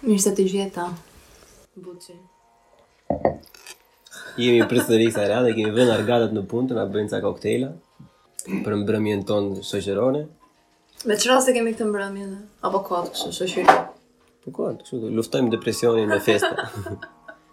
Mirë se të gjeta, Buci. Jemi përsëri kësaj radhe, kemi vënë argatët në punë të na bëjnë ca koktejla për mbrëmjen tonë shoqërore. Me çfarë rasti kemi këtë mbrëmje ne apo kot kështu shoqëri. Po kot, kështu luftojmë depresionin me festa.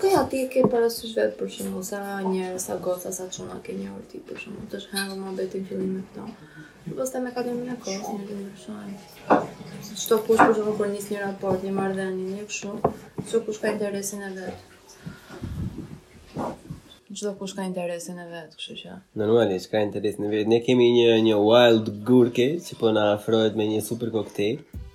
Po ja ti e ke parasysh vetë për shembull sa njerëz sa goca sa çuna ke njohur ti për shembull të shkruan më betin fillim me këto. Pastaj me kalimin e kohës gjërat ndryshojnë. Çdokush për shembull kur nis një raport, një marrëdhënie, një kështu, çdokush ka interesin e vet. Çdokush ka interesin e vet, kështu që. Normalisht ka interesin e vet. Ne kemi një një wild gurke që po na afrohet me një super koktejl.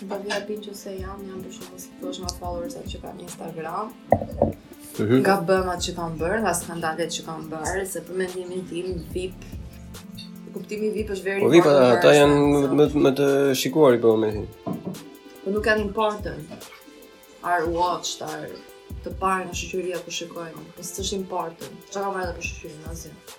Më bënë nga binë që se janë, janë për shembull si të shumë followersat që kanë në Instagram. Mhm. Nga bëmat që kanë bërë, nga skandalet që kanë bërë, se për mendimin tim, VIP, kuptimi VIP është very... Po VIP, ata janë më, më të shikuarit për momentin. Po nuk janë important. Are watched, are të parë në shoqëria po shikojnë. Po s'është important. Ça kanë bërë për shoqërinë, në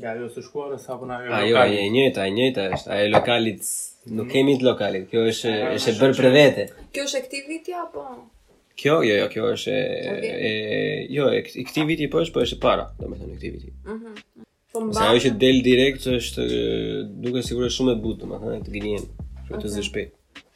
Jo, ajo s'është fare, sa për nga ajo lokalit. Ajo, ajo e njëjta, ajo e njëjta është, ajo lokalit, nuk mhm. kemi të lokalit, kjo është, është e bërë për vete. Kjo është e këtij viti, apo? Kjo, jo, jo, kjo është, e, jo, e këtij viti po është, po është e para, domethënë e këtij viti. Mm -hmm. Se ajo që del direkt është duke sigurisht shumë e butë, domethënë, të gënjen, shumë të zë shpejt.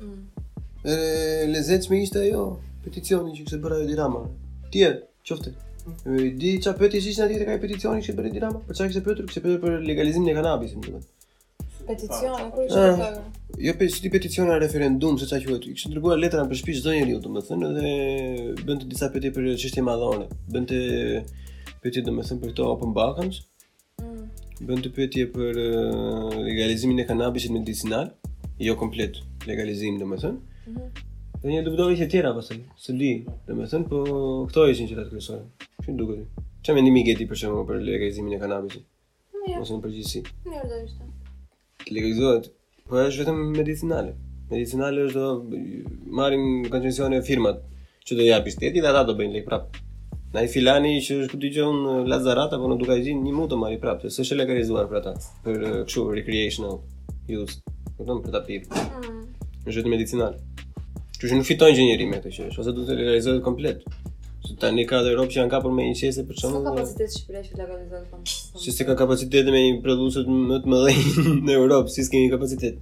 Mm. E lezetshme ishte ajo peticioni që kishte bërë Edi Rama. Ti e qoftë. Mm. E di çfarë pyetje ishin atje tek ai peticioni që kishte bërë Edi Rama? Për çfarë kishte pyetur? Kishte pyetur për legalizimin e kanabisit, më duket. Peticioni, ku ishte ah. ajo? Jo pe si peticion a referendum, se çfarë quhet. Kishte dërguar letra nëpër shpi çdo njeriu, domethënë, dhe bënte disa pyetje për çështje madhore. Bënte pyetje domethënë për këto Open Balkan. Bënte pyetje për uh, legalizimin e kanabisit medicinal, jo komplet legalizim, domethënë. Mm -hmm. Dhe një dy, do ishin të tjera, po s'e di, domethënë, po këto ishin pyetjet kryesore. Ça mendon ti? Ça mendimi ke ti për shembull për legalizimin e kanabisit? Mirë. Ose në përgjithësi? Mirë do ishte. Legalizohet, po është vetëm medicinale. Medicinale është do marrin koncesione firmat që do t'ua japi shteti dhe ata do bëjnë lek prap. Ai filani që është ku di unë në Lazarat apo në Dukagjin nuk mund të marri prap, se s'është legalizuar për ata, për eh, kështu recreational use, vetëm për ta pirë. Mm. Është vetëm medicinale. Kështu që nuk fiton gjë njeri me këtë që është, ose duhet të legalizohet komplet. Tani ka dhe rob që janë kapur me një qese për çfarë? S'ka kapacitet Shqipëria që ta legalizojë Si s'ka kapacitet, jemi një nga prodhuesit më të mëdhej në Europë, si s'kemi kapacitet.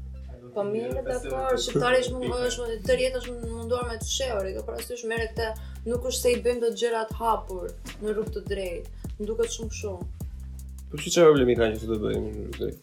Po mirë, dakord, shqiptari është mund, është tërë jetës është munduar me të zezë, i ke parasysh merre këtë, nuk është se i bëjmë dhe gjërat hapur në rrugë të drejtë, më duket shumë shumë. Po ça problemi ka që ta bëjmë në rrugë të drejtë?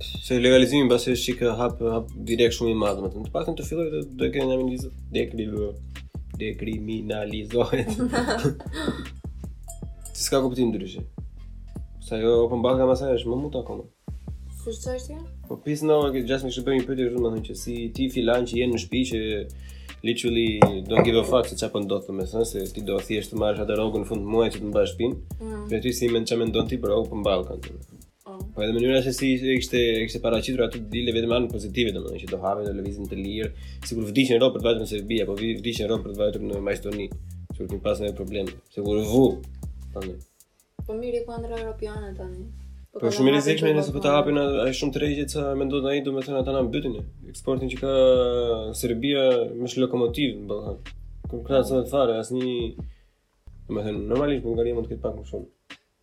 se legalizimi mbase është çikë hap, hap direkt shumë i madh, domethënë të paktën të fillojë të do të kenë ndonjë zë dekrivo dekriminalizohet. Ti s'ka kuptim ndryshe. Se ajo Open Balkan më sa është më mut akoma. Kush çështje? Po pis në që gjasë më shëbëjmë i pëtë e shumë, që si ti filan që jenë në shpi që literally don't give a fuck se çfarë po ndodh domethënë se ti do thjesht të marrësh atë rrogën në fund të muajit që të mbash pinë. Mm. Po ti si mend ça mendon ti për Open Balkan. Po edhe mënyra se si ishte ishte ishte paraqitur aty të dilte vetëm anë pozitive domethënë që do hapen do lëvizin të lirë, sikur vdiqën robt për të vajtur në Serbi apo vdiqën robt për të vajtur në Maqedoni, sikur të patën ndonjë problem, sikur vu. Tani. Po mirë ku andra europiane tani. Po, po shumë rrezikshme nëse po ta hapin ai shumë tregje që mendon ai domethënë ata na mbytin eksportin që ka Serbia me lokomotiv në Ballkan. Ku krahasohet fare asnjë domethënë normalisht Bullgaria mund të ketë pak më shumë.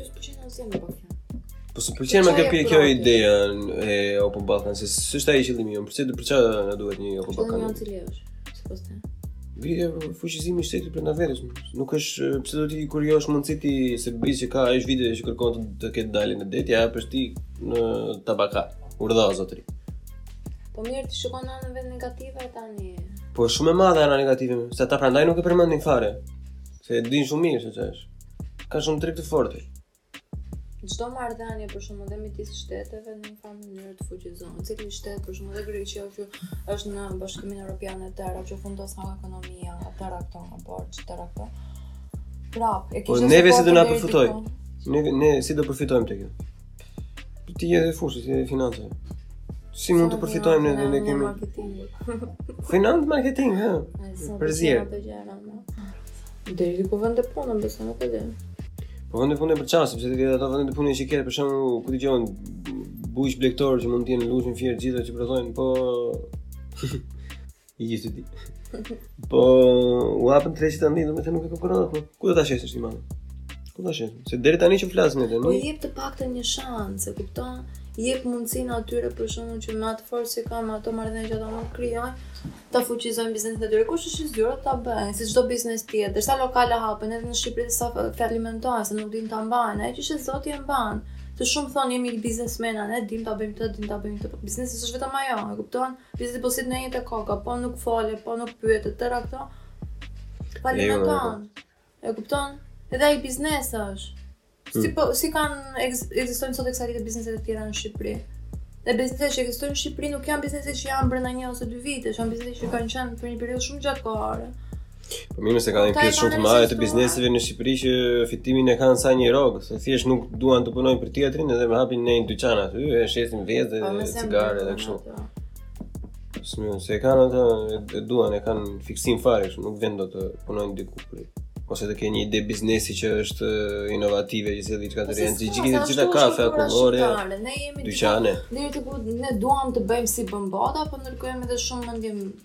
S'pëlqen domethënë po kjo. Po s'më pëlqen më kjo kjo ideja e Open Balkan, se s'është ai qëllimi jonë, përse të për ça na duhet një Open Balkan? Qëllimi jonë cili është? Sipas teje. Bie fuqizimi i shtetit për na verës. Nuk është pse do t'i krijosh mundësi ti Serbisë që ka X vite që kërkon të, të ketë daljen në det, ia jep ti në tabaka. Urdhëro zotri. Po mirë ti shikon anën vetëm negative tani. Po shumë e madhe ana negative, se ata prandaj nuk e përmendin fare. Se e din shumë mirë se ç'është. ka shumë trip të fortë. Çdo marrëdhënie për shembull dhe midis shteteve në një farë mënyrë të fuqizon. Cili shtet për shembull dhe Greqia që është në Bashkimin Evropian e tëra që u fundos nga ekonomia, tëra këto nga borxhi, tëra këto. Prap, e po, kishte. Po neve si do na përfitojë? Ne ne si do përfitojmë tek kjo? Ti je dhe e fushës, je dhe financë. Si mund të përfitojmë ne dhe ne kemi... Financë marketing, ha? Përzier. Deri ku vende pune, besa nuk e di. Po vende pune për ça, përse të vyejnë ato vende pune që kjerë, për shembull ku dëgjon bujq blektorë që mund t'jenë Lushnje Fier gjithë që prodhojnë, po... I gjithë ti. Po, u hapën tre qita ndi, domethënë nuk e konkurron, po, ku do ta shesësh ti mallin? Ku ta shesësh? Se deri tani që flasim edhe, Po, jep të paktën një shans, e kupton, jep mundësinë atyre për shembull që me atë forcë që kanë, ato marrëdhënie që ato krijojnë, ta fuqizojnë biznesin e tyre, kush është i zgjuar, ta bëjë, si çdo biznes tjetër, derisa lokale hapen edhe në Shqipëri dhe sa falimentojnë, se nuk din ta mbajnë, ai që është i zoti e mban, të shumë thonë jemi biznesmena, ne dim të bëjmë të, dim të bëjmë të, biznesi është vetëm ajo, e kupton, Biznesi po s'të nejti koka, po nuk fole, po nuk pyete tëra këto. Falimenton. E kupton? Edhe ai biznes është. Si hmm. po si kanë ekzistojnë sot X biznese të tjera në Shqipëri. Dhe biznese që ekzistojnë në Shqipëri nuk janë biznese që janë brenda një ose dy vitesh, janë biznese që kanë qenë për një periudhë shumë të gjatë kohore. Po mirë se ka një pjesë shumë e madhe e bizneseve në Shqipëri që fitimin e kanë sa një rrogë, se thjesht nuk duan të punojnë për tjetrin edhe më hapin ndonjë dyqan aty, e shesin vezë po, dhe cigare dhe kështu. S'më se kanë ato e duan, e kanë fiksim fare, nuk venë dot të punojnë diku për ose të ke një ide biznesi që është inovative që sjell diçka të re, gjithë gjithë gjithë kafe akullore, dyqane. Ne këtu ne duam të bëjmë si bën bota, po ndërkohë edhe shumë mëndim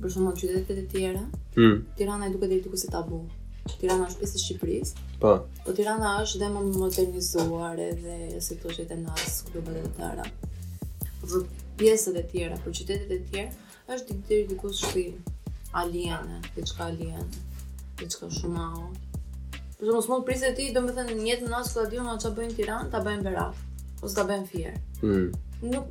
për shembull qytetet e tjera, mm. Tirana i duket deri diku si tabu. Tirana është pjesë e Shqipërisë. Po. Po Tirana është dhe më modernizuar edhe i ke qytete, night club e të tëra. Për pjesët e tjera, për qytetet e tjera, është deri diku si aliene, diçka aliene, diçka shumë aho. Për shembull s'mund të presësh ti, domethënë jetën e natës këta djem që bëjnë në Tiranë, ta bëjnë në Berat, ose ta bëjnë në Fier. Mm. Nuk,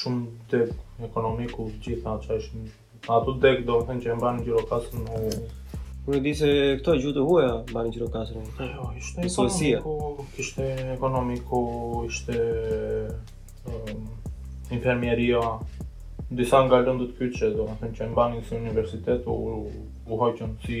Shumë degë ekonomiku gjitha që ishin ato degë domethënë që e mbanin Gjirokastrën në Unë e di se këto gjuhët e huaja mbanin Gjirokastrën. Jo, ishte ekonomiku ishte ekonomiku ishte um, infermieria disa nga lëndët kyçe, domethënë që e mbanin si universitet u u hoqën si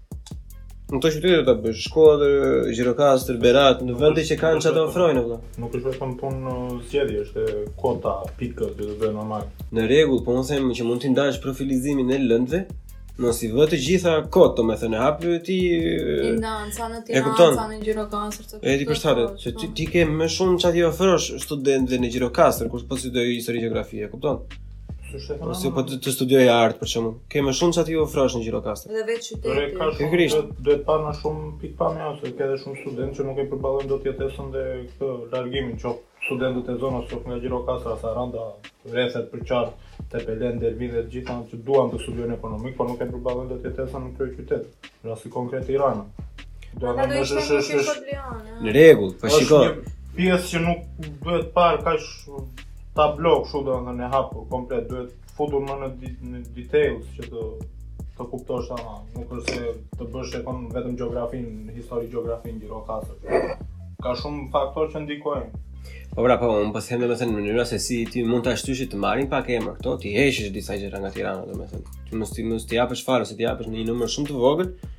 Në këto qytete do ta bësh, Shkodër, Gjirokastër, Berat, në vende që kanë çfarë të ofrojnë apo. Nuk është vetëm punë zgjedhjeje, është kuota, pikë që do bëjë normal. Në rregull, po unë them që mund ta ndash profilizimin e lëndëve, mos i vë të gjitha kot, domethënë hap ti e kupton sa në Gjirokastër të. E ti përshtat, se ti ti ke më shumë çfarë t'i ofrosh studentëve në Gjirokastër, kur po studion histori gjeografie, kupton? Ose po të studioj art për shembull. Ke më shumë ça t'i ofrosh në Gjirokastër. Dhe vetë qyteti. Ore ka shumë Pikërisht. duhet duhet parë në shumë pikëpamje se ka edhe shumë studentë që nuk e përballojnë dot jetesën dhe këtë largimin që studentët e zonës që nga Gjirokastra, Saranda, rrethet përqark, Tepelenë, Delvinë dhe të gjitha që duan të studiojnë ekonomik, por nuk e përballojnë dot jetesën në këtë qytet. Rasti konkret Tirana. Për ata do ishte një kjo Në rregull, po shiko. Pjesë që nuk duhet parë kaq tablo kështu domethënë e hapur komplet duhet futur më në në details që të të kuptosh ama nuk është se të bësh e kon vetëm gjeografinë histori gjeografinë Gjirokastër ka shumë faktorë që ndikojnë Po pra, po, unë po them domethënë një mënyrë se si ti mund ta shtysh të marrin pak emër këto, t'i heqësh disa gjëra nga Tirana domethënë. Të mos t'i mos t'i japësh fare, ose t'i japësh në një numër shumë të vogël,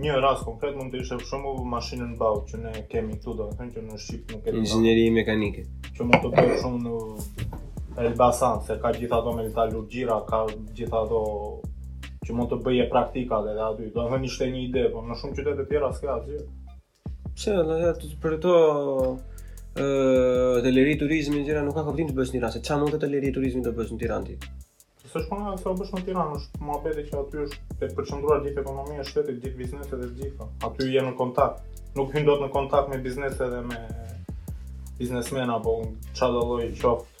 Një rast konkret mund të ishte për shembull Maschinenbau që ne kemi këtu domethënë që në shqip i bie inxhinieri mekanike. Që mund të bëhej shumë në Elbasan, se ka gjithë ato metalurgjira, ka gjithë ato që mund të bëje praktika dhe aty. Domethënë ishte një ide, por në shumë qytete të tjera s'ka asgjë. Pse edhe ja të për këto ë hoteleri turizmi në Tiranë nuk ka kuptim të bësh në Tiranë, se çfarë mund të hoteleri turizmi të bësh në Tiranë ti? Se shkon nga sa bësh në Tiranë, është muhabeti që aty është e përqëndruar gjithë ekonomia e shtetit, gjithë bizneset e gjitha. Aty je në kontakt. Nuk hyn dot në kontakt me biznese dhe me biznesmenë apo çfarëdo lloj qoftë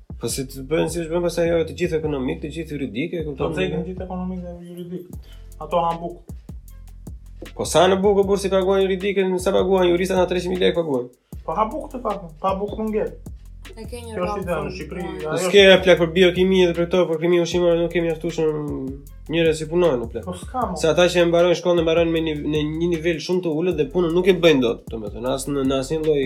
Po si të bëjmë si është bëjnë pastaj jo të gjithë ekonomik, të gjithë juridik, e kupton? Të të gjithë ekonomik dhe juridik. Ato hanë bukë. Po s'hanë bukë bursi si paguajnë juridike, në sa paguajnë juristët a 300 mijë lekë paguajnë. Po ha bukë të paguajnë, pa bukë nuk gjet. E ke një rrugë në Shqipëri. Po s'ke ja plak për biokimi dhe për këto, për kimi ushqimore nuk kemi ashtu shumë njerëz që punojnë në plak. Po s'ka. Se ata që e mbarojnë shkollën e mbarojnë me një, në një nivel shumë të ulët dhe punën nuk e bëjnë dot, domethënë as në asnjë lloj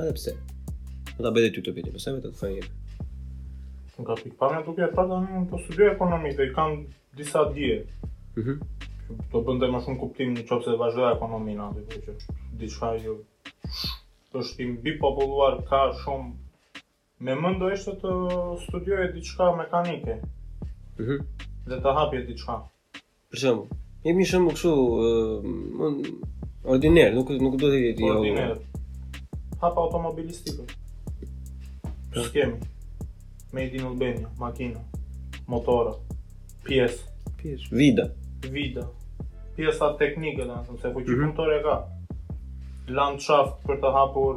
Edhe pse. Po ta bëjë ty të bëjë, pse me të fajë. Nuk ka pikë pamë duke e parë unë po studio ekonomik dhe kam disa dije. Mhm. Mm do bënte më shumë kuptim në qoftë se vazhdoj ekonominë aty po që diçka jo. Është i mbipopulluar ka shumë Më mirë do ishte të studioje diçka mekanike. Mhm. Mm dhe të hapje diçka. Për shembull, e marr një shembull kështu, uh, ordiner, nuk nuk do të jetë jo. Ordiner. Hap automobilistikën. Të kemi. Made in Albania, makina, motora, pjesë. Pjesë. Vida. Vida. Pjesa teknike, domethënë, se fuqi mm -hmm. punëtore ka. Landshaft për të hapur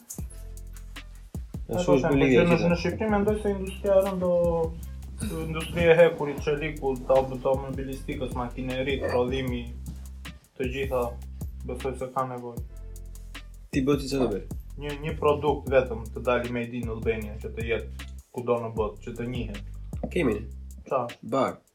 E shoh se ligë e gjithë. Në Shqipëri mendoj se industria e rëndë, industria e hekurit, çelikut, e automobilistikës, makineritë, prodhimi, të gjitha, besoj se ka nevojë. Ti bëti që të bëj? Një, një produkt vetëm të dali made in Albania që të jetë kudo në botë, që të njihet. Kemi. Qa? Bar.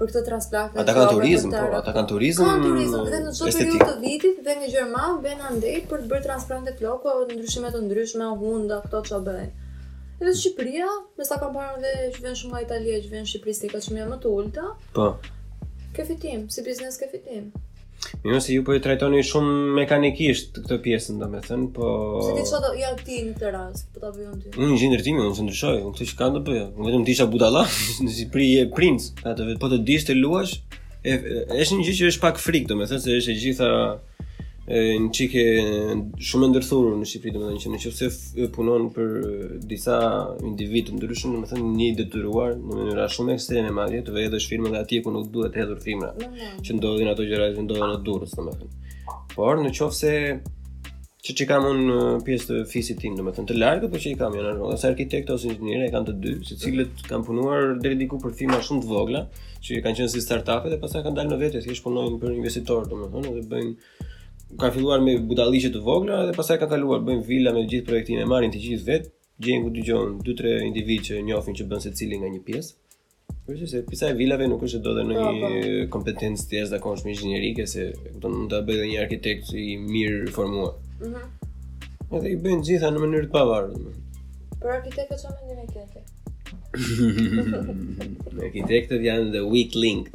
për këto transplante. Ata kanë turizëm, po, ata kanë turizëm. Kanë turizëm dhe në çdo periudhë të vitit dhe në Gjermani venë andej për të bërë transplante floku apo ndryshime të ndryshme hunda këto çfarë bëjnë. Edhe Shqipëria, me sa kam parë dhe që vijnë shumë nga Italia, që vijnë në Shqipëri se ka çmime më të ulta. Po. Ke fitim, si biznes ke fitim. Mirë, se ju po e trajtoni shumë mekanikisht këtë pjesën, domethënë, po Se ti çfarë doje ti në këtë rast, po ta bëjon ti. Inxhinier ndërtimi, unë s'e ndryshoj, unë këtë që kam të bëj. Unë vetëm disha budalla, në si pri e princ, atë vetë po të dish të luash, e, është një gjë që është pak frikë, domethënë se është e gjitha një çikë shumë e ndërthurur në Shqipëri, domethënë që nëse punon për disa individë të ndryshëm, domethënë je i detyruar në mënyra shumë ekstreme madje të vendosësh firmën atje ku nuk duhet hedhur firma. Që ndodhin ato gjëra që ndodhin në Durrës, domethënë. Por në qoftë se që që kam unë pjesë të fisit tim, domethënë thënë të largët, po që i kam janë bërë, ose arkitektë ose inxhinier e kanë të dy, të cilët kanë punuar deri diku për firma shumë të vogla, që kanë qenë si startup-e dhe pastaj kanë dalë më vete, thjesht punojnë për investitorë, domethënë, dhe bëjnë Ka filluar me budalliqe të vogla dhe pastaj ka kaluar, bëjnë vila me të gjithë projektin e marrin të gjithë vetë, gjejnë, kupton, 2-3 individë që njohin që bën secili nga një pjesë. Për se pjesa e vilave nuk është se do ndonjë, po, po, kompetencë të jashtëzakonshme inxhinierike, se kupton mund ta bëjë një arkitekt i mirëformuar. Mhm. Edhe i bëjnë të gjitha në mënyrë të pavarur. Për arkitektët çfarë mendimi keni? Arkitektët janë the weak link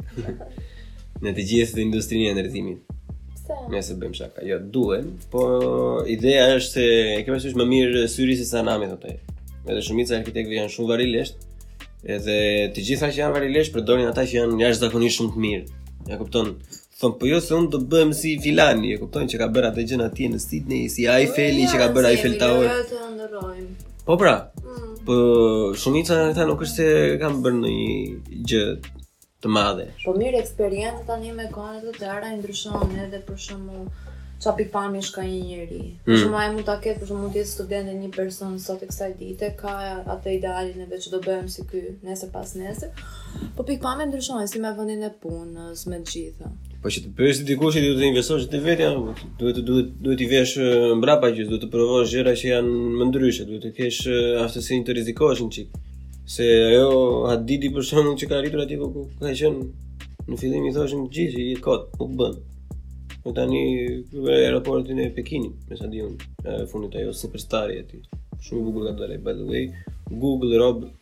në të gjithë industrinë e ndërtimit. Pse? Nëse bëjmë shaka, jo duhen, po ideja është se e ke parasysh më mirë syri sesa nami thotë. Edhe shumica e arkitektëve janë shumë varilisht, edhe të gjitha që janë varilisht përdorin ata që janë jashtëzakonisht shumë të mirë. A kupton, Thotë po jo se unë do të bëhem si filani, e kupton që ka bërë atë gjënë atje në Sydney, si Eiffeli që ka bërë Eiffel Tower. Po pra. Mm. Po shumica ata nuk është se kanë bërë ndonjë gjë të madhe. Po mirë eksperiencë tani me kohën e tëra i ndryshon edhe për shembull ça pikëpamjesh ka një njeri. Mm. Për shembull ai mund të ketë, për shembull mund të jetë studente një person sot e kësaj dite, ka atë idealin edhe që do bëhem si ky, nesër pasnesër, Po pikëpamjet ndryshojnë si me vendin e punës, me të gjitha. Po që të bëhesh dikush ti duhet të investosh ti vetë, apo duhet duhet duhet të vesh mbrapa që duhet të provosh gjëra që janë më ndryshe, duhet të kesh aftësinë të rrezikosh një çik. Se ajo Hadidi për shembull që ka arritur aty ku po ka qenë në fillim i thoshin të gjithë e kotë, nuk bën. Po tani për aeroportin e Pekinit, me sa di unë, në fund ajo superstari aty. Shumë bukur ka dalë by the way. Google Rob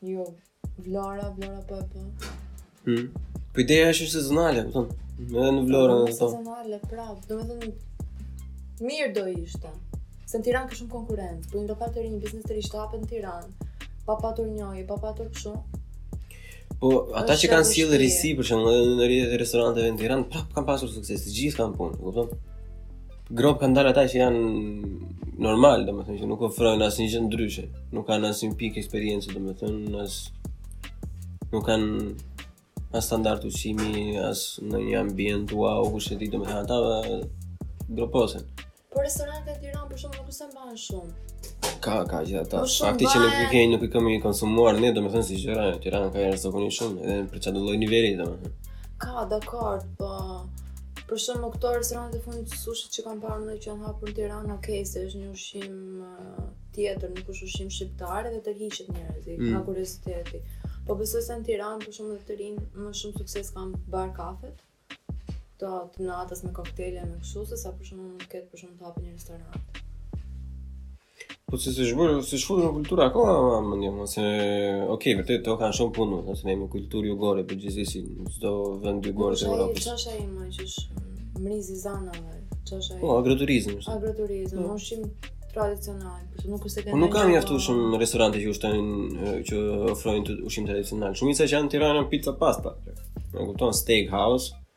Jo, Vlora, Vlora po, po. Hmm. Po ideja është sezonale, po thon. Edhe në Vlorë më thonë. Sezonale, prap, domethënë mirë do ishte. Se në Tiranë ka shumë konkurrencë, po a do patur një biznes të ri që hapet në Tiranë, pa patur njohje, pa patur kështu. Po ata që kanë sjellë risi për shembull në rrjetet e restoranteve në Tiranë, prap kanë pasur sukses, të gjithë kanë punë, kupton? Gropë kanë dalë ata që janë normal, domethënë, që nuk ofrojnë asnjë gjë ndryshe, nuk kanë asnjë pikë eksperiencë, domethënë, as nuk kanë as standard ushqimi, as ndonjë ambient, wow, kushedi, domethënë, ata dhe groposen. Por restorante në Tiranë, për shembull, nuk se mban shumë. Ka, ka që ata, po fakti që nuk i kemi, nuk i kemi konsumuar, ne, domethënë, si gjëra, në Tiranë ka jashtëzakonisht shumë, edhe për çdo lloj niveli, domethënë. Ka, dakord, po, Për shembull këto restorantet e fundit të sushit që kam parë unë që janë hapur në Tiranë, ok, se është një ushqim uh, tjetër, nuk është ushqim shqiptar dhe tërhiqen njerëzit, mm. nga kurioziteti. Po besoj se në Tiranë, për shembull dhe te rinia, më shumë sukses kanë bar-kafetë, të, të natës me koktele me kështu, sesa për shembull mund të ketë për shembull të hapë një restorant. Po s'i shfrytëzon, s'i shfrytëzon kultura akoma, domethënë, se, ok, vërtet, tok ka shumë punë, nëse ne jemi kulturë jugore, përgjithësisht si çdo vend jugor i Europës. Ça është emri që është Mrizi i Zanave, ça është e... Po, agroturizm. Agroturizm, po. ushqim tradicional, por se nuk është e Po nuk ka mjaftueshëm restorante që ushtajn, që ofrojnë ushqim tradicional. Shumica që janë në Tiranë, pizza pasta. Më kupton, steak house,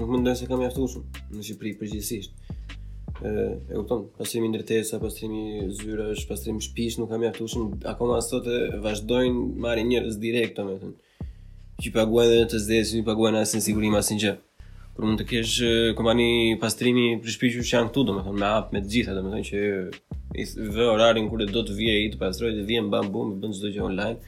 Nuk mendoj se ka mjaftueshëm në Shqipëri përgjithësisht. Ë, e kupton, pastrim ndërtesash, pastrim zyrash, pastrim shtëpish nuk ka mjaftueshëm. Akoma sot vazhdojnë marrin njerëz direkt, domethënë. Që i paguajnë në të zezë, s'i paguajnë asnjë sigurim, asnjë gjë. Por mund të kesh kompani pastrimi për shpi siç që janë këtu, domethënë me app me të gjitha, domethënë që i vë orarin kur do të vijë ai të pastrojë, dhe vjen bam bum, bën çdo gjë online.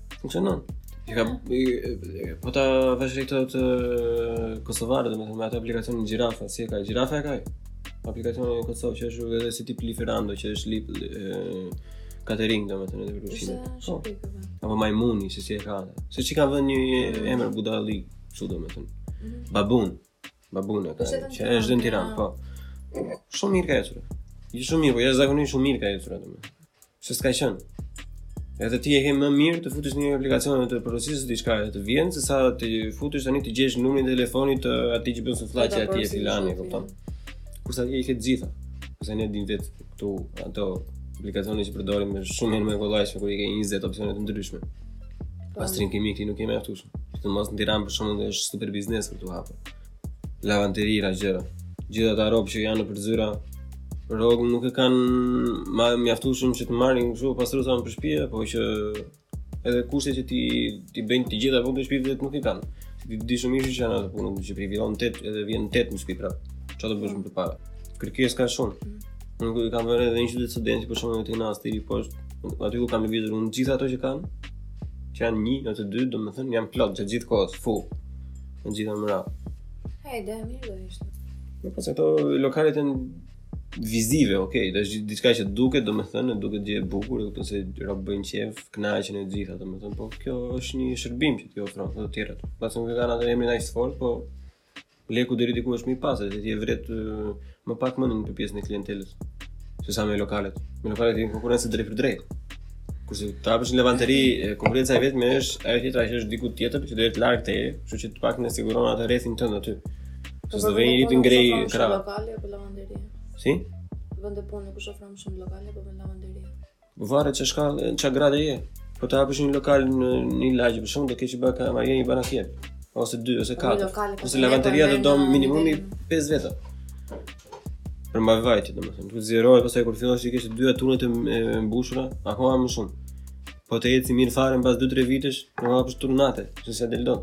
Funksionon. I ka po ta vësh re këta kosovarët domethënë atë aplikacionin Gjirafa, si e ka Gjirafa e ka. Aplikacioni i Kosovës që është edhe si tip Lieferando që është tip katering domethënë ushqime po. Apo majmuni, se si e ka Se ç'i kanë vënë një emër budallai shumë domethënë mhm. Baboon Baboon e ka, që është dhe në Tiranë, po. Shumë mirë ka ecur. Jo shumë mirë, po jashtëzakonisht shumë mirë ka ecur domethënë. Se s'ka qënë. Edhe ti e ke më mirë të futesh në një aplikacion të porosisësh diçka të të vjen se sa të futesh tani të gjesh numrin e telefonit të atij që bën sufllaqe aty e filani, kupton? Kurse atje i ke të gjitha. Kurse ne dim vetë Këtu, ato aplikacione që përdorim ne shumë më kollajshme kur i ke 20 opsione të ndryshme. Po. Pastrim kimik ti nuk ke mjaftueshëm. Sidomos në Tiranë për shembull është super biznes për t'u hapur. Lavanteri-ra gjëra. Gjithë ata robt që janë nëpër zyra rrogë nuk e kanë mjaftueshëm që të marrin kështu pastruesa nëpër shtëpi po që Edhe kushtet që ti t'i bëjnë të gjitha punët e shtëpisë vetë nuk i kanë. Se ti e di shumë mirë që janë ato punë në Shqipëri, ikën tetë edhe vjen tetë në shtëpi prap. Ça do bësh më përpara. Kërkesë ka shumë. Mm. Unë kam vënë re dhe në qytet studenti për shembull te Astiri poshtë. Aty ku kanë lëvizur unë gjithë ato që kanë, që janë një ose dy, domethënë janë plot gjithë kohës, full. Në gjithë mënyrat. Ide e mirë do ishte. Po pse ato lokalet janë vizive, ok, dhe është diçka që duket, do me thënë, duket gje e bukur, e kupton se robt bëjnë qef, knaqen e gjitha, do me thënë, po kjo është një shërbim që ti ofron të tjerëve, pas nuk e ka atë emrin aq fort, po leku deri diku është më i pastër, dhe ti e vret më pak mendjen për pjesën e klientelës, se sa me lokalet, me lokalet ke konkurrencë drejtpërdrejt, Kurse të hapësh një lavanteri, konkurenca e vetme është ajo tjetra që është diku tjetër, që do jetë larg teje, kështu që të paktën e siguron atë rrethin tënd aty. Po do vijë njëri të ngrejë krah. Lokale apo lavanderi? Si? Vende pune kush ofron më shumë lokale apo një lavanderi? Po varet çka shkallë, çka gradë je. Po të hapësh një lokal në një lagje, për shembull, do kesh një kamarier një banakier, ose dy ose katër. Kurse lavanderia do të dojë minimumi 5 veta. për mbaj vajtë, dhe më thëmë, të zjeroj, pas e kur fillon që i kështë dyja tunët e mbushura, akoma më shumë. Po të jetë super mirë fare pas 2-3 vitesh, në hapësh turn nate, që se del do.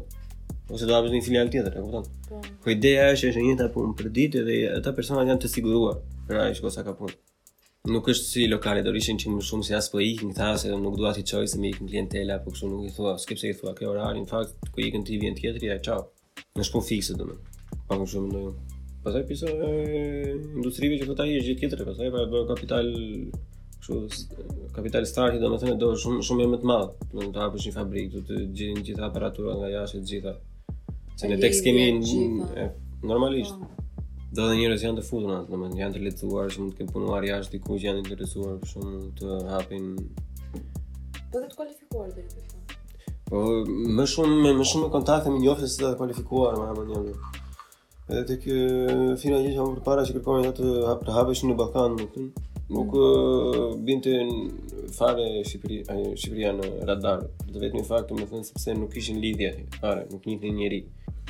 Ose do hapësh një filial tjetër, e kupton. Po. po ideja e është e njëjta punë përditë dhe ata personat janë të siguruar, pra e shikon sa ka punë. Nuk është si lokale do rrish më shumë se s'po ikin këta se nuk dua t'i çoj se më ikën klientela apo kështu nuk i thua, s'ke pse i thua, ke orarin, fakt, ku ikën ti vjen tjetri, e çao. Në shku fikse domethënë. Pa më shumë ndonjë. Pastaj pjesa e industrive që këta është gjë tjetër, pastaj para do kapital... Kështu, kapital starti domethënë do shumë shumë më të madh, do të hapësh një fabrikë, do të gjesh gjithë aparaturat nga jashtë të gjitha. Se ne këtu s'kemi normalisht. Po. Do dhe njerëz që janë të futur në atë, janë të letuar, që mund të kenë punuar jashtë, diku që janë interesuar, për shembull të hapin... Do të të Kuar deri të fund. Po më shumë me më shumë kontakte me njerëz të kualifikuar domethënë. Edhe tek firma që isha përpara që kërkonin ata të hap të hapeshin në Ballkan, domethënë. Nuk mm. binte fare Shqipëri, ai Shqipëria në radar. Dhe vetëm fakti domethënë sepse nuk kishin lidhje fare, nuk njihnin njeri.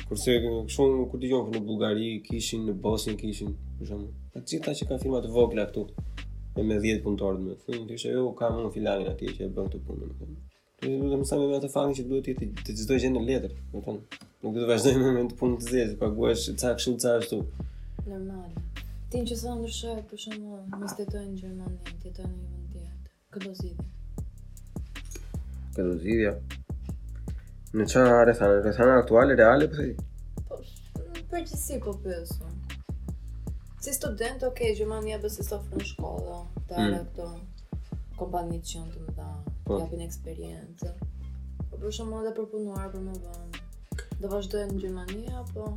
Kurse për shembull kur dëgjon në Bullgari kishin në Bosnjë kishin, për shembull. Të gjithë këta që kanë firma të vogla këtu me me 10 punëtorë domethënë, ti thua jo kam unë filanin atje që e bën këtë punë domethënë. Ti do të mësohesh me atë faktin që duhet të jetë çdo gjë në letër, domethënë. Nuk do të vazhdojë më domethënë punë të zezë, paguash ca kështu ca ashtu. Normal. Ti që ta ndryshoje për shembull, mos të jetoje në Gjermani, të jetoje në një vend tjetër. Kë do zgjidhje? Kë do zgjidhja? Në çfarë rrethana? Rrethana aktuale reale po thua. Po, në përgjithësi po pyes Si student, ok, Gjermania besoj se ofron shkolla, të arë mm. këto kompani që janë të mëdha, po. japin eksperiencë. Po për shembull edhe për të punuar për më vonë. Do vazhdoje në Gjermania, apo...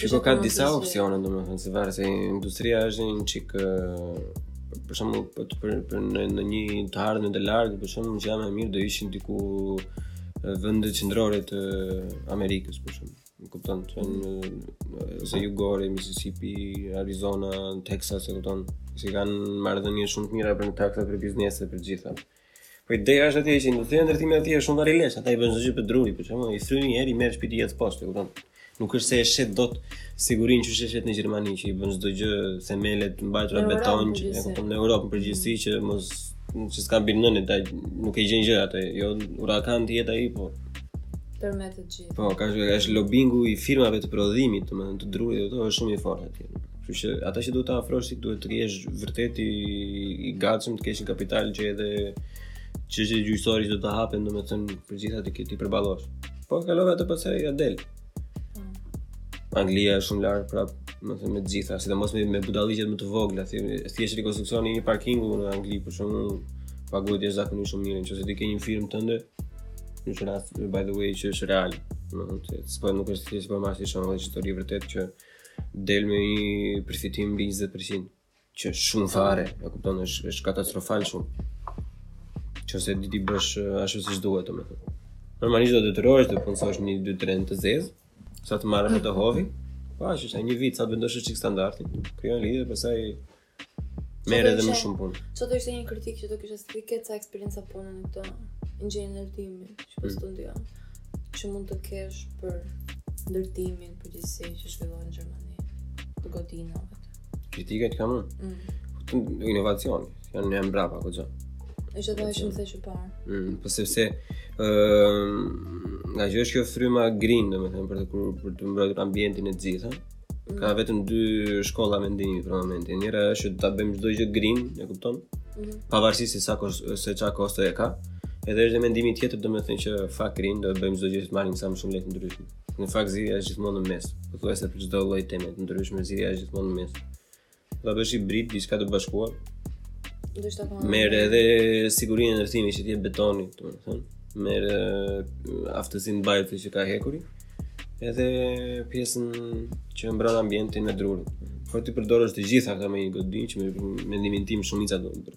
Shiko ka disa opsione domethënë varet se industria është një çik për shembull për të për, për në, në një të ardhme të largët për shembull gjëja më e mirë do ishin diku vende qendrore të Amerikës për shembull e kupton domethënë ose jugore, Mississippi, Arizona, Texas, e kupton se kanë marrëdhënie shumë të mira për në taksat për biznese për të gjitha Po ideja është atje që industria e ndërtimit atje është shumë vari lesht, ata i bëjnë çdo gjë prej druri, për shembull, i fryn një erë i merr shpitë i hedh poshtë, e kupton? Nuk është se e shet dot sigurinë që e shet në Gjermani që i bën çdo gjë themelet e mbajtura beton që e kupton në Europë në përgjithësi që mos që s'ka mbi nënë ta nuk e gjen gjë atë, jo uragan të jetë ai, po tërmet të gjithë. Po, ky është lobingu i firmave të prodhimit, domethënë të drurit, që është shumë i fortë atje. Kështu që ata që duhet të afrosh si duhet të jesh vërtet i, i gatshëm të kesh një kapital që edhe çështje gjyqësore që do të hapen, domethënë për të gjitha t'i përballosh. Po kalove atë pastaj ia del. Mm. Anglia është shumë larg prap, domethënë me të gjitha, sidomos me, me budalliqet më të vogla, thjesht rikonstruksioni i një parkingu në Angli për shembull paguhet jashtëzakonisht shumë mirë, nëse ti ke një firmë tënde, në çfarë by the way që është real, do të thotë, s'po nuk është thjesht për marrë shumë edhe histori vërtet që Del me një përfitim mbi 20%, që është shumë fare, e kupton, është është katastrofal shumë. Qoftë se di t'i bësh eh, ashtu siç duhet, domethënë. Normalisht do të detyrohesh të punësosh një 2-3 në të zezë, sa të marrë veten hovi. Po ashtu është, e një vit sa të vendosh çik standardin, krijon lidhje, pastaj Merr edhe më shumë punë. Ça do ishte një kritikë që të kishe së të ketë sa eksperienca punë në të ingjenë në rëtimi, që për po mm. studio, që mund të kesh për ndërtimin në përgjithësi që zhvillohet në Gjermani, te godina, vetë. Kritika që kam unë? Mm. Te po inovacioni, janë më mbrapa, këtë gjënë. Edhe ajo që thashë më parë. Mm, për po sepse, uh, ngaqë është kjo fryma green, domethënë, për të, për të mbrojtur ambientin e të gjitha, Ka vetëm dy shkolla mendimi për momentin. Njëra është që ta bëjmë çdo gjë green, e kupton? Mm -hmm. Pavarësisht se sa kos, se ça kosto e ka. Edhe është mendimi tjetër, domethënë që fuck green do të bëjmë çdo gjë të marrim sa më shumë lekë ndryshe. Në fakt zgjidhja është gjithmonë në mes. Pothuajse për çdo lloj teme të ndryshme zgjidhja është gjithmonë në mes. Do bësh hibrid diçka të bashkuar. Domethënë. Merr edhe sigurinë e ndërtimit që të jep betoni, domethënë. Merr aftësinë mbajtëse që ka hekuri. Edhe pjesën që mbron ambientin e drurit. Po t'i përdorësh të gjitha këto në një godinë që me mendimin tim shumica do të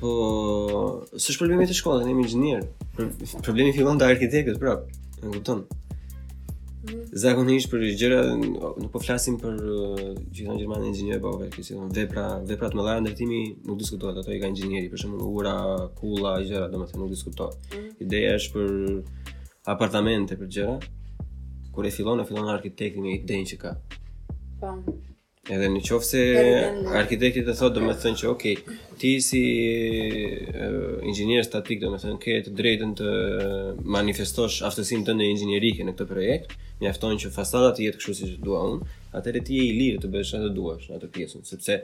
Po, s'është problemi te shkolla, ne jemi inxhinierë. Problemi fillon te arkitektët prap. E kupton? Mm. Zakonisht për gjëra nuk po flasim për ça kanë gjermanët inxhinierë apo për këto gjëra. Vepra, vepra të mëdha ndërtimi nuk diskutohet, ato i kanë inxhinieri, për shembull ura, kulla, gjëra, domethënë nuk diskutohet. Mm. Ideja është për apartamente për gjëra. Kur e fillon, e fillon arkitekti me idenë që ka. Po. Edhe në qoftë se arkitekti të thotë, domethënë që, okej, ti si uh, inxhinier statik, domethënë, ke të drejtën të manifestosh aftësinë tënde inxhinierike në këtë projekt, mjafton që fasada të jetë kështu siç dua unë, atëherë ti je i lirë të bësh ça të duash në atë pjesën, sepse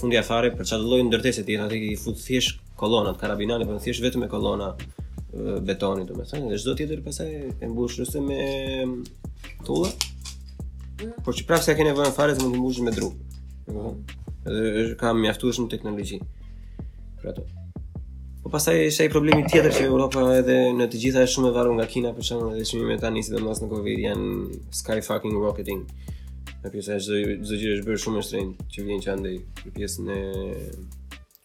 fundja fare për çfarë lloj ndërtese ti atë i fut thjesht kolonat karabinanë, por thjesht vetëm me kolona betoni, domethënë, dhe çdo gjë tjetër pasaj e mbush ose me tulla. Mm. Por që prapë s'e kanë vënë fare të mund të mbushësh me dru. Dhe ka mjaftueshëm teknologji. Pra to. Po pastaj është ai problemi tjetër që Europa edhe në të gjitha është shumë e varur nga Kina, për shembull, edhe çmimet tani sidomos në Covid janë sky fucking rocketing. Në pjesën e çdo çdo gjë është bërë shumë e shtrenjtë që vjen që andej në pjesën e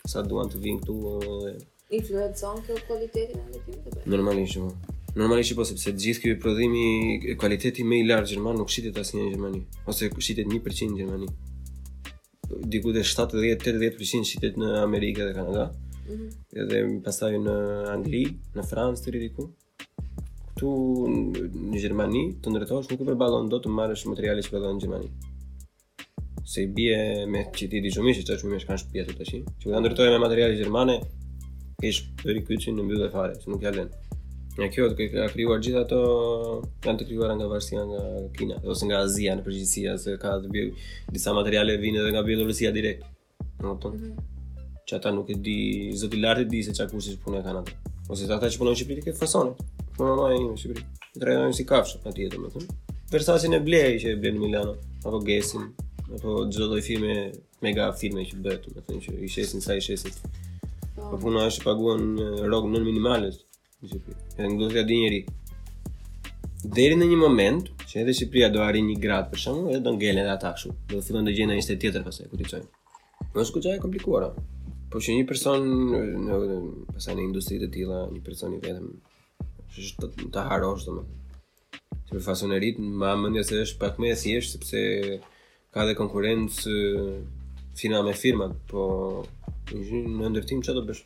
sa duan të vinë këtu dhe influencon kjo kualitetin e ndërtimit. Normalisht. Po. Normalisht po sepse gjithë ky prodhim i kualiteti më i lartë gjerman nuk shitet asnjë në Gjermani, ose shitet 1% në Gjermani. Diku te 70-80% shitet në Amerikë dhe Kanada. Mm -hmm. Edhe pastaj në Angli, në Francë deri diku. Këtu në Gjermani të ndërtosh nuk e përballon dot të marrësh materiale që prodhon në Gjermani. Se i bie me çmim shumë ishte, që është me me shkanë shpjetë të shimë. Që këta ndërtojnë me materiale gjermane, i vë direkt kyçin, e mbyll fare, se nuk ia vlen. Në kjo të ka krijuar gjithë ato janë të krijuar nga varësia nga Kina ose nga Azia në përgjithësi se ka të bëjë disa materiale vinë edhe nga Bielorusia direkt. Në ato? Mm -hmm. Që ata nuk e di, Zoti lart e di se çfarë kushtesh pune kanë ata. Ose ata që punojnë në Shqipëri te këto fasonet. Po normal, edhe në Shqipëri. Të trajnojnë si kafshë, atje, domethënë. Versacen e blej që e blej në Milano, apo Guessin, apo çdo lloj firme, mega firme që bëhet, domethënë, që i shesin sa i shesin. Po, po puna është paguhen rrogë nën minimale. Shqipëri. Nuk ua di njeri. Deri në një moment që edhe Shqipëria do arrijë një gradë për shkakun, edhe do ngelen edhe ata kështu. Do të fillojnë të gjejnë një shtet tjetër pastaj ku t'i çojnë. Po është gjë e komplikuar. Po që një person në pasaj në industri të tilla, një person i vetëm është të, të harrosh domethënë. Që për fasoneritë, ma ha mendja se është pak më e thjeshtë, sepse ka dhe konkurrencë firma me firmat, po në ndërtim ça do bësh?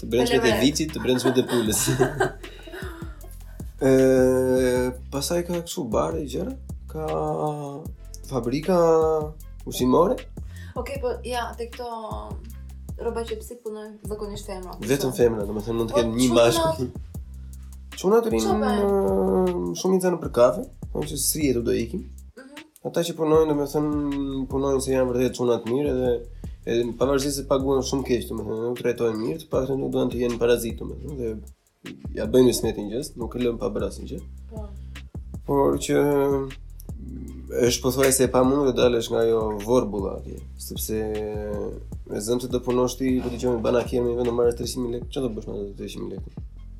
Të brendshmet e viçit, të brendshmet e pulës. Ë, pastaj ka kështu bare gjëra, ka fabrika ushqimore. Okej, okay, po ajo, te këto rroba qepëset punojnë zakonisht femra. Vetëm femra, domethënë mund të po, ketë një mashkull. Çunat rrinë shumica nëpër kafe, thonë që s'rrihet, do ikim. Ata që punojnë, domethënë, punojnë se janë vërtet çuna të mirë edhe edhe pavarësisht se paguhen shumë keq, domethënë, nuk trajtohen mirë, të paktën nuk duan të jenë parazitë, domethënë, dhe ia bëjnë hysmetin gjësë, nuk e lënë pa bërë asnjë gjë. Po. Por që është pothuajse e pamundur të dalësh nga ajo vorbulla atje, sepse e zëmë se do punosh ti, do të jesh banakier, me marrë 300.000 lekë, çfarë do bësh me 300.000 lekë?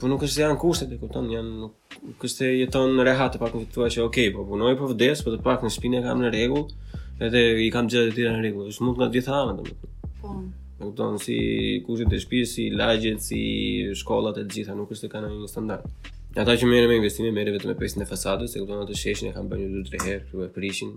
Po nuk është se janë kushtet, e kupton, janë nuk nuk është se jeton rehat të paktën të thua që ok, po punoj po vdes, po të paktën shpinë e kam në rregull, edhe i kam gjërat e tjera në rregull. Është mund nga të gjitha anët, domethënë. Po. E kupton si kushtet e shtëpisë, si lagjet, si shkollat e të gjitha, nuk është se kanë një standard. Ata që merren me investime merren vetëm me pjesën e fasadës, e kupton atë sheshin e kanë bërë nja dy tre herë, këtu e prishin,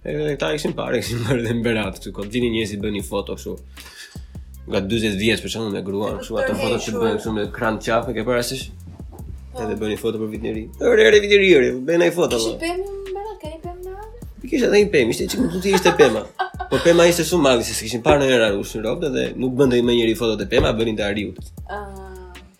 Edhe këtë e kishin parë, kishin bërë dhe në Berat, kështu, këta vinin njerëzit bënin një foto, kështu, nga 20 vjeç për shembull me gruan, kështu, ato foto që bëjnë, kështu, me krah në qafë, e ke parasysh, po. edhe bënin një foto për vitin e ri. Ore, ore, vitin e ri, ore, bënin një foto, Kishin pemë në Berat, ka një pemë në Berat? Kishin edhe një pemë, ishte çik më tutje ishte pema. Po pema ishte shumë mali, se s'kishin parë ndonjëherë arush në rrobë, dhe nuk bënte më njeri foto te pema, bënin te ariu. Ah.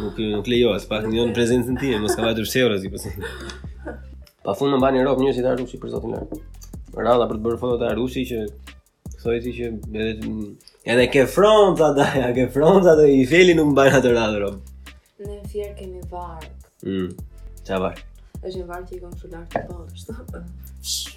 Nuk nuk lejo, aspak ndjen prezencën time, mos ka vajtur shet rrap si pse. Pafund mbanin radhë njerëzit te arushi për zotin Lar. Radha për të bërë foto te arushi që thua ti që edhe edhe ke fronca da, ja ke fronca do i feli nuk mban atë radhë rob. Në Fier kemi varg. Mm. Ça varg? Është një varg që i kam shular të poshtë.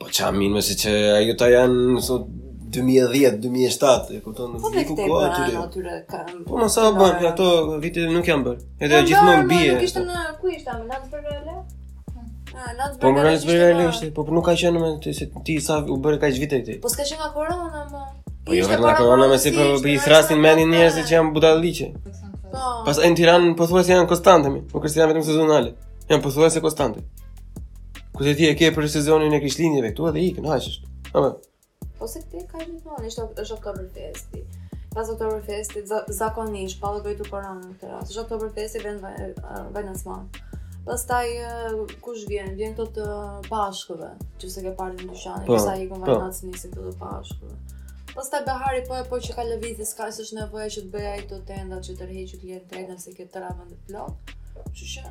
Po ça mirë mi se që ajo ta janë në sot 2010, 2007, e kupton? Po dhe këto bëhen atyre kanë... Po më sa bërë, për ato vite nuk janë bërë. E dhe gjithë më në bje. Nuk ishte në, ku ishte, në Landsberg radhë? Po në Landsberg radhë ishte, po nuk ka qenë më, se ti sa u bëre kaq vite këtu. Po s'ka qenë nga korona, më... Po jo vetëm nga korona, mi se po i thërrasin mendjes njerëzit që janë budallallëqe. Po. Kurse në Tiranë, pothuajse janë konstante mi, po këtu janë vetëm sezonale. Janë pothuajse konstante mi. Ku ti e ke për sezonin e Krishtlindjeve këtu edhe ikën, aq është. Apo. Po se ti ka një plan, është është Oktober Festi. Pas Oktober Festi zakonisht pa llogaritur koronën në radhë. Është Oktober Festi vjen Weihnachtsmarkt. Pastaj kush vjen? Vjen këto të Pashkëve, që s'e ke parë në dyqane, po, që sa ikën po. Weihnachten nisin të Pashkëve. Pastaj behari po e po që ka lëvizje, s'ka se është nevoja që të bëjë ai te tenda që të rrejë që të jetë tenda se ke tëra vendet plot. Kështu që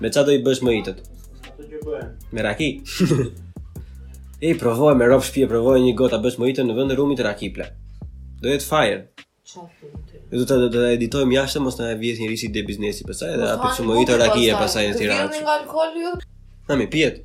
Me ça do i bësh mojitot? Me raki? e, provoje me rob shpie, provoje një gotë ta bësh mojiton në vend të rumit me raki, ple. Do jetë fire. E do ta do ta editojmë jashtë mos na vjedh njeri si ide biznesi pastaj edhe po, apo shohim mojito raki e pastaj në Tiranë. Nuk e di, nuk e di. Na më pihet.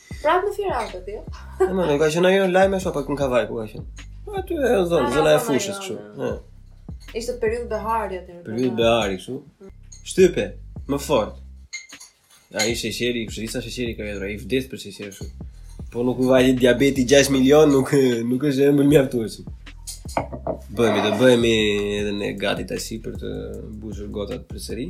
Prap në Fier apo ti. Po nuk ka qenë ajo lajme ashtu apo në Kavajë ku ka qenë. Po aty e zonë, zona e fushës kështu. Ëh. Ishte periudhë behari aty. Periudhë behari kështu. Shtype, më fort. Ai sheqeri, kushedi sa sheqer ka vetë, ai vdes për sheqer kështu. Po nuk vajti diabeti 6 milion, nuk nuk është ëmbël mjaftueshëm. Bëhemi, do bëhemi edhe ne gati tash për të mbushur gotat përsëri.